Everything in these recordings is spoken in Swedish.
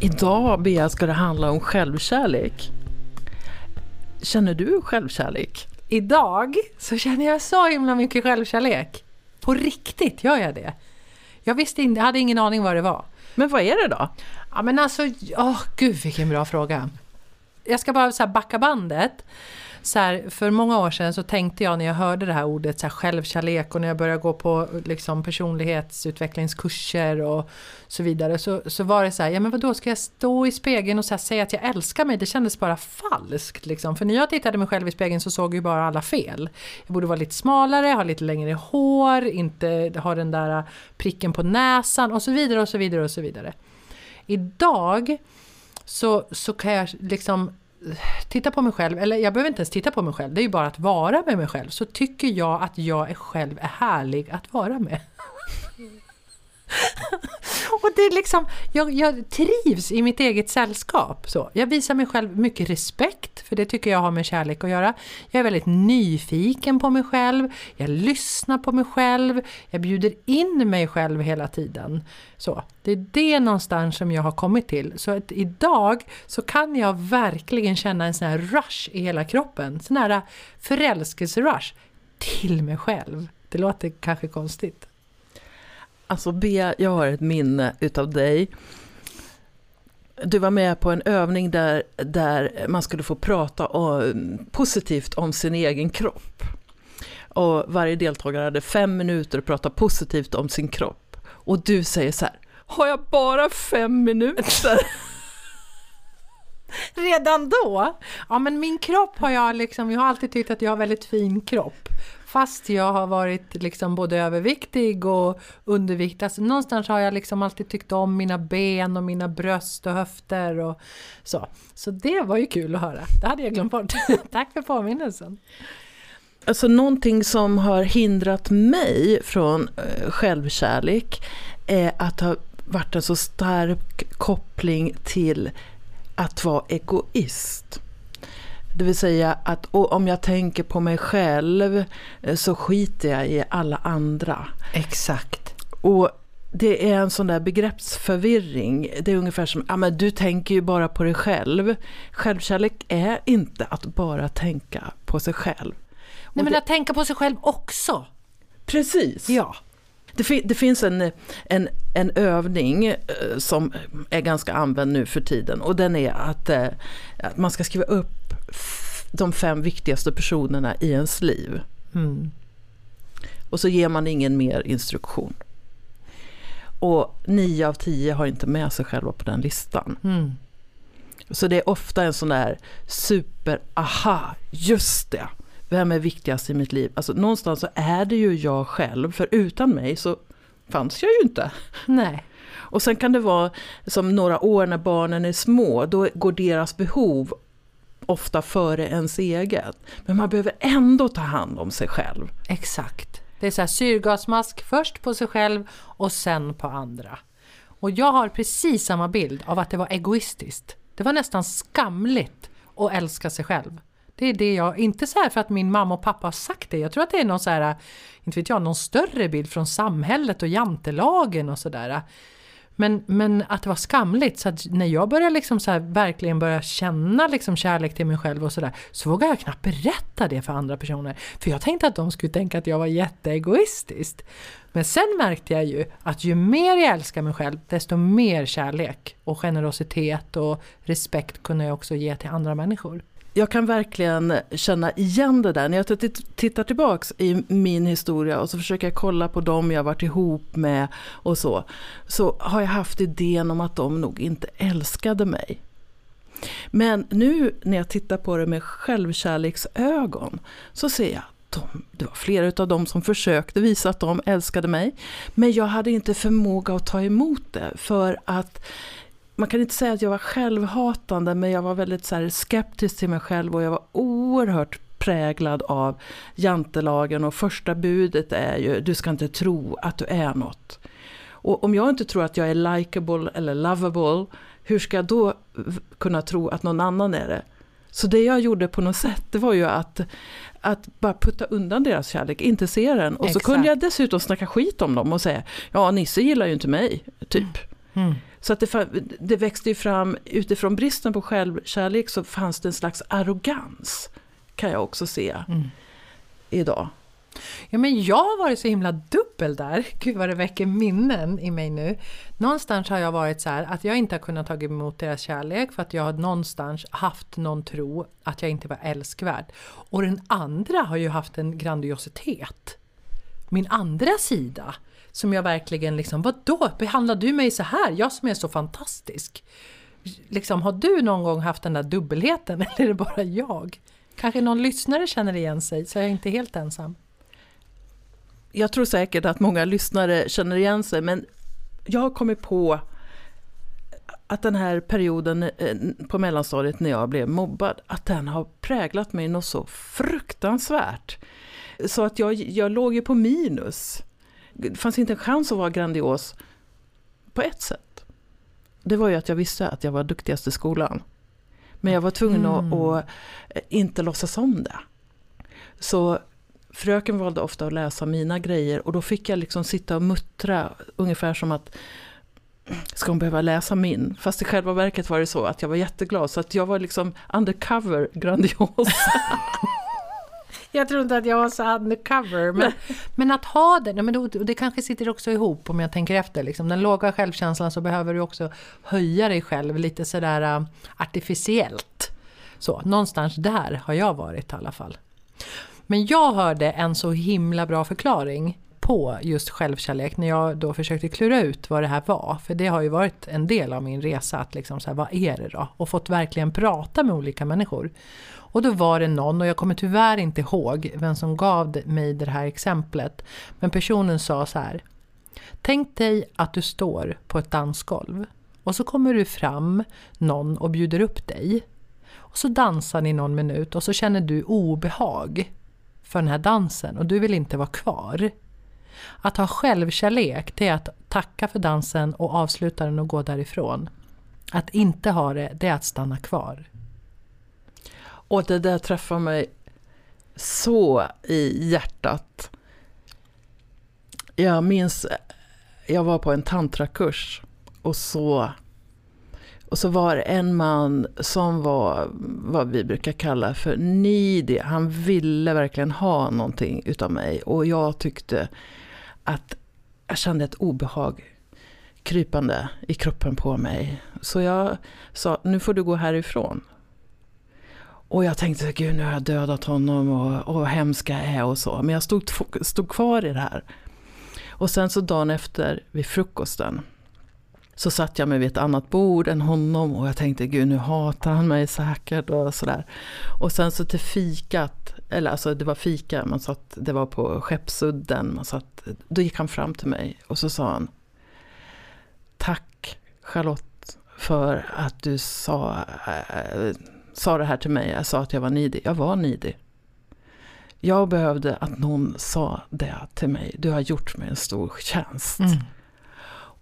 Idag, Bea, ska det handla om självkärlek. Känner du självkärlek? Idag så känner jag så himla mycket självkärlek. På riktigt gör jag det. Jag visste inte, hade ingen aning vad det var. Men vad är det då? Ja men alltså, åh oh, gud vilken bra fråga. Jag ska bara så här backa bandet så här, för många år sedan så tänkte jag när jag hörde det här ordet så här, självkärlek och när jag började gå på liksom, personlighetsutvecklingskurser och så vidare så, så var det så här, ja men vadå ska jag stå i spegeln och så här, säga att jag älskar mig? Det kändes bara falskt liksom. För när jag tittade mig själv i spegeln så såg jag ju bara alla fel. Jag borde vara lite smalare, ha lite längre hår, inte ha den där pricken på näsan och så vidare och så vidare och så vidare. Idag så, så kan jag liksom eh, titta på mig själv, eller jag behöver inte ens titta på mig själv, det är ju bara att vara med mig själv, så tycker jag att jag är själv är härlig att vara med. det är liksom, jag, jag, trivs i mitt eget sällskap. Så. Jag visar mig själv mycket respekt, för det tycker jag har med kärlek att göra. Jag är väldigt nyfiken på mig själv, jag lyssnar på mig själv, jag bjuder in mig själv hela tiden. Så, det är det någonstans som jag har kommit till. Så att idag så kan jag verkligen känna en sån här rush i hela kroppen, sån här äh, förälskelserush till mig själv. Det låter kanske konstigt. Alltså Bea, jag har ett minne utav dig. Du var med på en övning där, där man skulle få prata om, positivt om sin egen kropp. Och varje deltagare hade fem minuter att prata positivt om sin kropp. Och du säger så här, har jag bara fem minuter? Redan då? Ja men min kropp har jag liksom, jag har alltid tyckt att jag har väldigt fin kropp. Fast jag har varit liksom både överviktig och underviktig. Alltså någonstans har jag liksom alltid tyckt om mina ben och mina bröst och höfter och så. Så det var ju kul att höra. Det hade jag glömt bort. Tack för påminnelsen. Alltså någonting som har hindrat mig från eh, självkärlek är att ha varit en så stark koppling till att vara egoist. Det vill säga att om jag tänker på mig själv eh, så skiter jag i alla andra. Exakt. Och det är en sån där begreppsförvirring. Det är ungefär som, ja men du tänker ju bara på dig själv. Självkärlek är inte att bara tänka på sig själv. Nej men att tänka på sig själv också. Precis. Ja. Det, det, finns en, en, en övning eh, som är ganska använd nu för tiden och den är att, eh, att man ska skriva upp de fem viktigaste personerna i ens liv. Mm. Och så ger man ingen mer instruktion. Och nio av tio har inte med sig själva på den listan. Mm. Så det är ofta en sån där super, aha, just det. Vem är viktigast i mitt liv? Alltså någonstans så är det ju jag själv, för utan mig så fanns jag ju inte. Nej. Och sen kan det vara som några år när barnen är små, då går deras behov ofta före ens eget. Men man behöver ändå ta hand om sig själv. Exakt. Det är så här syrgasmask först på sig själv och sen på andra. Och jag har precis samma bild av att det var egoistiskt. Det var nästan skamligt att älska sig själv. Det är det jag, inte så här för att min mamma och pappa har sagt det. Jag tror att det är någon så här, inte vet jag, någon större bild från samhället och jantelagen och sådär. Men, men att det var skamligt, så att när jag började liksom så här, verkligen börja känna liksom kärlek till mig själv och sådär, så vågade jag knappt berätta det för andra personer. För jag tänkte att de skulle tänka att jag var jätteegoistisk. Men sen märkte jag ju att ju mer jag älskar mig själv, desto mer kärlek och generositet och respekt kunde jag också ge till andra människor jag kan verkligen känna igen det där. När jag tittar tillbaks i min historia och så försöker jag kolla på dem jag varit ihop med och så. Så har jag haft idén om att de nog inte älskade mig. Men nu när jag tittar på det med självkärleksögon så ser jag de, det var flera av dem som försökte visa att de älskade mig. Men jag hade inte förmåga att ta emot det för att man kan inte säga att jag var självhatande men jag var väldigt så skeptisk till mig själv och jag var oerhört präglad av jantelagen och första budet är ju du ska inte tro att du är något. Och om jag inte tror att jag är likable eller lovable, hur ska jag då kunna tro att någon annan är det? Så det jag gjorde på något sätt, det var ju att, att bara putta undan deras kärlek, inte se den. Och Exakt. så kunde jag dessutom snacka skit om dem och säga, ja Nisse gillar ju inte mig, typ. Mm. Mm. Så att det, det växte ju fram, utifrån bristen på självkärlek så fanns det en slags arrogans, kan jag också se mm. idag. Ja, men jag har varit så himla dubbel där. Gud vad det väcker minnen i mig nu. Någonstans har jag varit så här att jag inte har kunnat ta emot deras kärlek för att jag har någonstans haft någon tro att jag inte var älskvärd. Och den andra har ju haft en grandiositet. Min andra sida som jag verkligen liksom, vadå, behandlar du mig så här? Jag som är så fantastisk. Liksom, har du någon gång haft den där dubbelheten eller är det bara jag? Kanske någon lyssnare känner igen sig, så jag är inte helt ensam jag tror säkert att många lyssnare känner igen sig, men jag har kommit på att den här perioden eh, på mellanstadiet när jag blev mobbad, att den har präglat mig något så fruktansvärt. Så att jag, jag låg ju på minus. Det fanns inte en chans att vara grandios på ett sätt. Det var ju att jag visste att jag var duktigast i skolan. Men jag var tvungen mm. att, att inte låtsas om det. Så fröken valde ofta att läsa mina grejer och då fick jag liksom sitta och muttra ungefär som att ska hon behöva läsa min? Fast i själva verket var det så att jag var jätteglad så att jag var liksom undercover grandios. jag tror inte att jag var så undercover. Men, men att ha den, men det, det kanske sitter också ihop om jag tänker efter. Liksom. Den låga självkänslan så behöver du också höja dig själv lite sådär uh, artificiellt. Så någonstans där har jag varit i alla fall. Men jag hörde en så himla bra förklaring på just självkärlek när jag då försökte klura ut vad det här var. För det har ju varit en del av min resa, att liksom så här, vad är det då? Och fått verkligen prata med olika människor. Och då var det någon, och jag kommer tyvärr inte ihåg vem som gav mig det här exemplet, men personen sa så här. Tänk dig att du står på ett dansgolv och så kommer du fram någon och bjuder upp dig. Och så dansar ni någon minut och så känner du obehag för den här dansen och du vill inte vara kvar. Att ha självkärlek, det är att tacka för dansen och avsluta den och gå därifrån. Att inte ha det, det är att stanna kvar. Och det där träffar mig så i hjärtat. Jag minns, jag var på en tantrakurs och så och så var det en man som var vad vi brukar kalla för needy. Han ville verkligen ha någonting utav mig. Och jag tyckte att jag kände ett obehag krypande i kroppen på mig. Så jag sa, nu får du gå härifrån. Och jag tänkte, gud nu har jag dödat honom och, och hemska är och så. Men jag stod, stod kvar i det här. Och sen så dagen efter vid frukosten så satt jag mig vid ett annat bord än honom och jag tänkte gud nu hatar han mig säkert och sådär. Och sen så till fikat, eller alltså det var fika, man satt, det var på Skeppsudden, man satt, då gick han fram till mig och så sa han Tack Charlotte för att du sa, äh, sa det här till mig, jag sa att jag var nidig, jag var nidig. Jag behövde att någon sa det till mig, du har gjort mig en stor tjänst. Mm.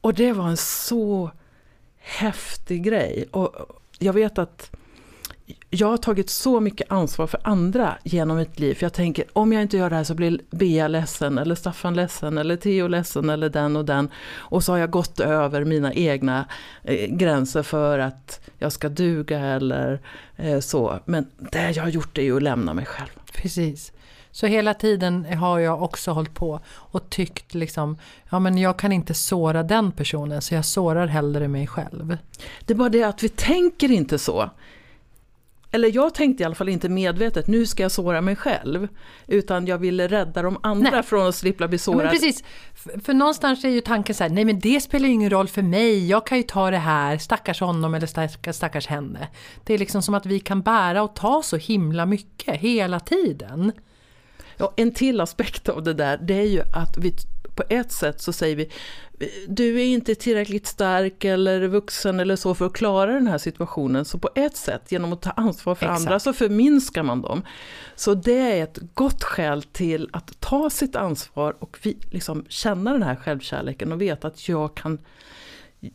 Och det var en så häftig grej. Och jag vet att jag har tagit så mycket ansvar för andra genom mitt liv. För jag tänker, om jag inte gör det här så blir Bea ledsen, eller Staffan ledsen, eller Theo ledsen, eller den och den. Och så har jag gått över mina egna eh, gränser för att jag ska duga eller eh, så. Men det jag har gjort är ju att lämna mig själv. Precis. Så hela tiden har jag också hållit på och tyckt liksom, ja men jag kan inte såra den personen så jag sårar hellre mig själv. Det är bara det att vi tänker inte så. Eller jag tänkte i alla fall inte medvetet, nu ska jag såra mig själv. Utan jag ville rädda de andra nej. från att slippa bli sårade. Ja, precis. För, för någonstans är ju tanken så här, nej men det spelar ju ingen roll för mig, jag kan ju ta det här, stackars honom eller stackars, stackars henne. Det är liksom som att vi kan bära och ta så himla mycket hela tiden. Ja, en till aspekt av det där, det är ju att vi på ett sätt så säger vi du är inte tillräckligt stark eller vuxen eller så för att klara den här situationen. Så på ett sätt, genom att ta ansvar för Exakt. andra, så förminskar man dem. Så det är ett gott skäl till att ta sitt ansvar och vi, liksom, känna den här självkärleken och veta att jag kan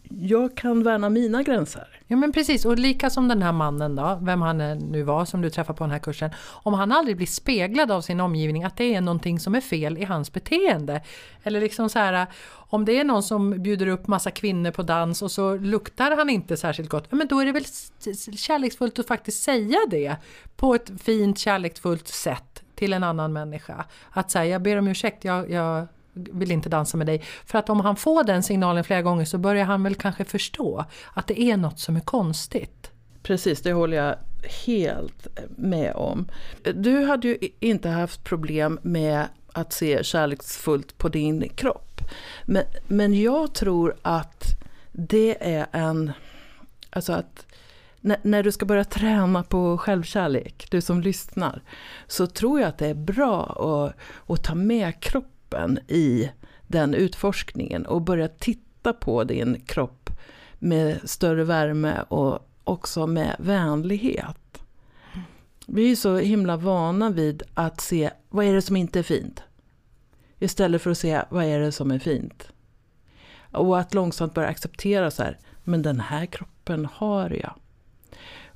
jag kan värna mina gränser. Ja men precis, och lika som den här mannen då, vem han nu var som du träffade på den här kursen. Om han aldrig blir speglad av sin omgivning att det är någonting som är fel i hans beteende. Eller liksom så här, om det är någon som bjuder upp massa kvinnor på dans och så luktar han inte särskilt gott. Ja men då är det väl kärleksfullt att faktiskt säga det. På ett fint kärleksfullt sätt till en annan människa. Att säga, jag ber om ursäkt, jag, jag vill inte dansa med dig. För att om han får den signalen flera gånger så börjar han väl kanske förstå att det är något som är konstigt. Precis, det håller jag helt med om. Du hade ju inte haft problem med att se kärleksfullt på din kropp. Men, men jag tror att det är en... Alltså att när, när, du ska börja träna på självkärlek, du som lyssnar, så tror jag att det är bra att, att ta med kroppen kroppen i den utforskningen och börja titta på din kropp med större värme och också med vänlighet. Vi är så himla vana vid att se vad är det som inte är fint. Istället för att se vad är det som är fint. Och att långsamt börja acceptera så här, men den här kroppen har jag.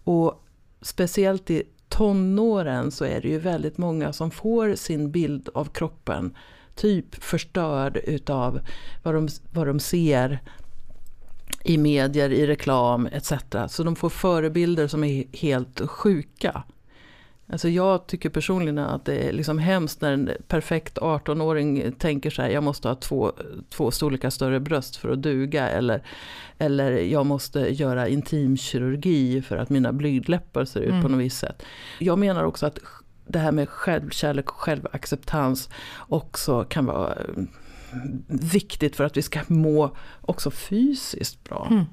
Och speciellt i tonåren så är det ju väldigt många som får sin bild av kroppen typ förstörd utav vad de, vad de ser i medier, i reklam etc. Så de får förebilder som är helt sjuka. Alltså jag tycker personligen att det är liksom hemskt när en perfekt 18-åring tänker så här, jag måste ha två, två storlekar större bröst för att duga. Eller, eller jag måste göra intimkirurgi för att mina blygdläppar ser ut mm. på något visst sätt. Jag menar också att det här med självkärlek och självacceptans också kan vara eh, viktigt för att vi ska må också fysiskt bra. Mm.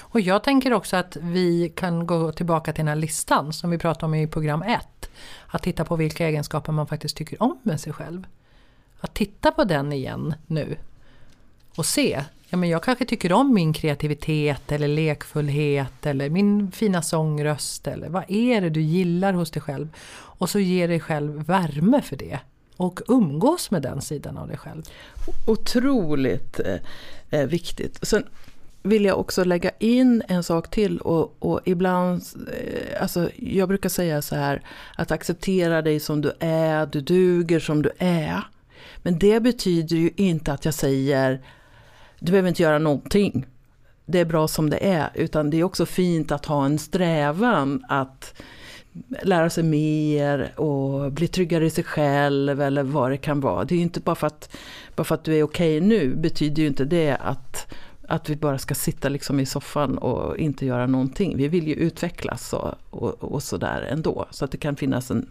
Och jag tänker också att vi kan gå tillbaka till den här listan som vi pratade om i program 1. Att titta på vilka egenskaper man faktiskt tycker om med sig själv. Att titta på den igen nu. Och se, ja men jag kanske tycker om min kreativitet eller lekfullhet eller min fina sångröst eller vad är det du gillar hos dig själv? Och så ge dig själv värme för det. Och umgås med den sidan av dig själv. Otroligt eh, eh, viktigt. Sen vill jag också lägga in en sak till och, och ibland, eh, alltså jag brukar säga så här, att acceptera dig som du är, du duger som du är. Men det betyder ju inte att jag säger, du behöver inte göra någonting. Det är bra som det är, utan det är också fint att ha en strävan att lära sig mer och bli tryggare i sig själv eller vad det kan vara. Det är ju inte bara för att, bara för att du är okej okay nu betyder ju inte det att, att vi bara ska sitta liksom i soffan och inte göra någonting. Vi vill ju utvecklas och, och, och sådär ändå. Så att det kan finnas en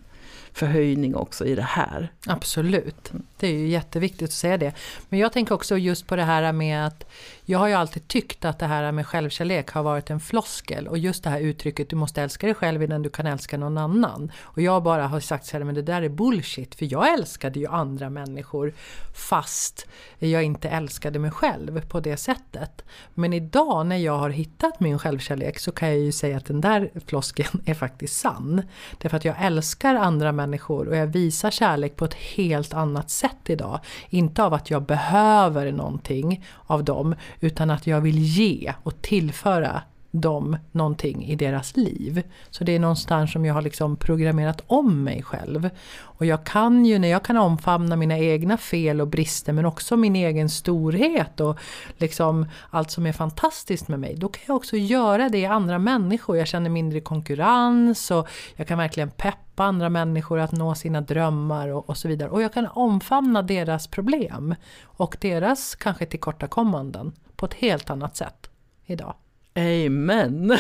förhöjning också i det här. Absolut, det är ju jätteviktigt att säga det. Men jag tänker också just på det här med att jag har ju alltid tyckt att det här med självkärlek har varit en floskel och just det här uttrycket du måste älska dig själv innan du kan älska någon annan. Och jag bara har sagt så här, men det där är bullshit för jag älskade ju andra människor fast jag inte älskade mig själv på det sättet. Men idag när jag har hittat min självkärlek så kan jag ju säga att den där floskeln är faktiskt sann. Därför att jag älskar andra människor och jag visar kärlek på ett helt annat sätt idag. Inte av att jag behöver någonting av dem utan att jag vill ge och tillföra dem någonting i deras liv. Så det är någonstans som jag har liksom programmerat om mig själv. Och jag kan ju, när jag kan omfamna mina egna fel och brister men också min egen storhet och liksom allt som är fantastiskt med mig. Då kan jag också göra det i andra människor. Jag känner mindre konkurrens och jag kan verkligen peppa andra människor att nå sina drömmar och, och så vidare. Och jag kan omfamna deras problem och deras kanske tillkortakommanden på ett helt annat sätt idag. Amen!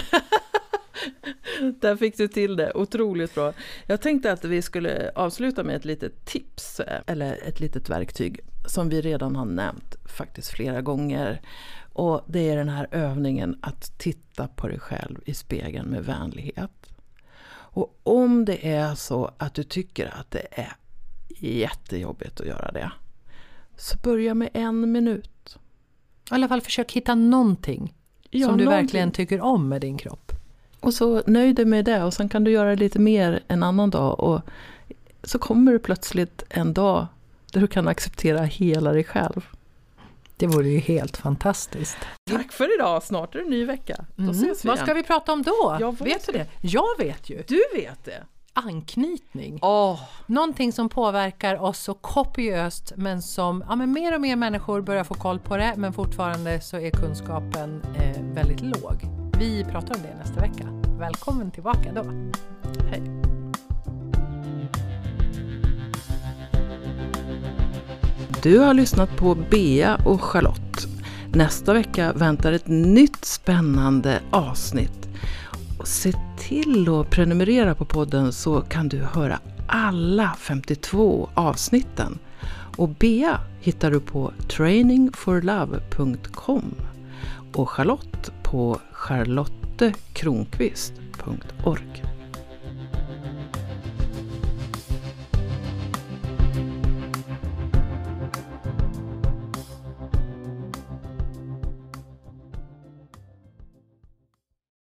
Där fick du till det, otroligt bra. Jag tänkte att vi skulle avsluta med ett litet tips, eller ett litet verktyg som vi redan har nämnt faktiskt flera gånger. Och det är den här övningen att titta på dig själv i spegeln med vänlighet. Och om det är så att du tycker att det är jättejobbigt att göra det. Så börja med en minut. I alla fall försök hitta någonting Ja, som du någonting. verkligen tycker om med din kropp. Och så nöj dig med det och sen kan du göra lite mer en annan dag. Och så kommer det plötsligt en dag där du kan acceptera hela dig själv. Det vore ju helt fantastiskt. Tack för idag, snart är det en ny vecka. Då Mm. ses vi Vad igen. ska vi prata om då? Jag vet vet du det? Jag vet ju. Du vet det? Anknytning. Åh, Någonting som påverkar oss så kopiöst men som ja, men mer och mer människor börjar få koll på det men fortfarande så är kunskapen eh, väldigt låg. Vi pratar om det nästa vecka. Välkommen tillbaka då. hej. Du har lyssnat på Bea och Charlotte. Nästa vecka väntar ett nytt spännande avsnitt. Se till att prenumerera på podden så kan du höra alla 52 avsnitten. Och Bea hittar du på trainingforlove.com och Charlotte på charlottekronqvist.org.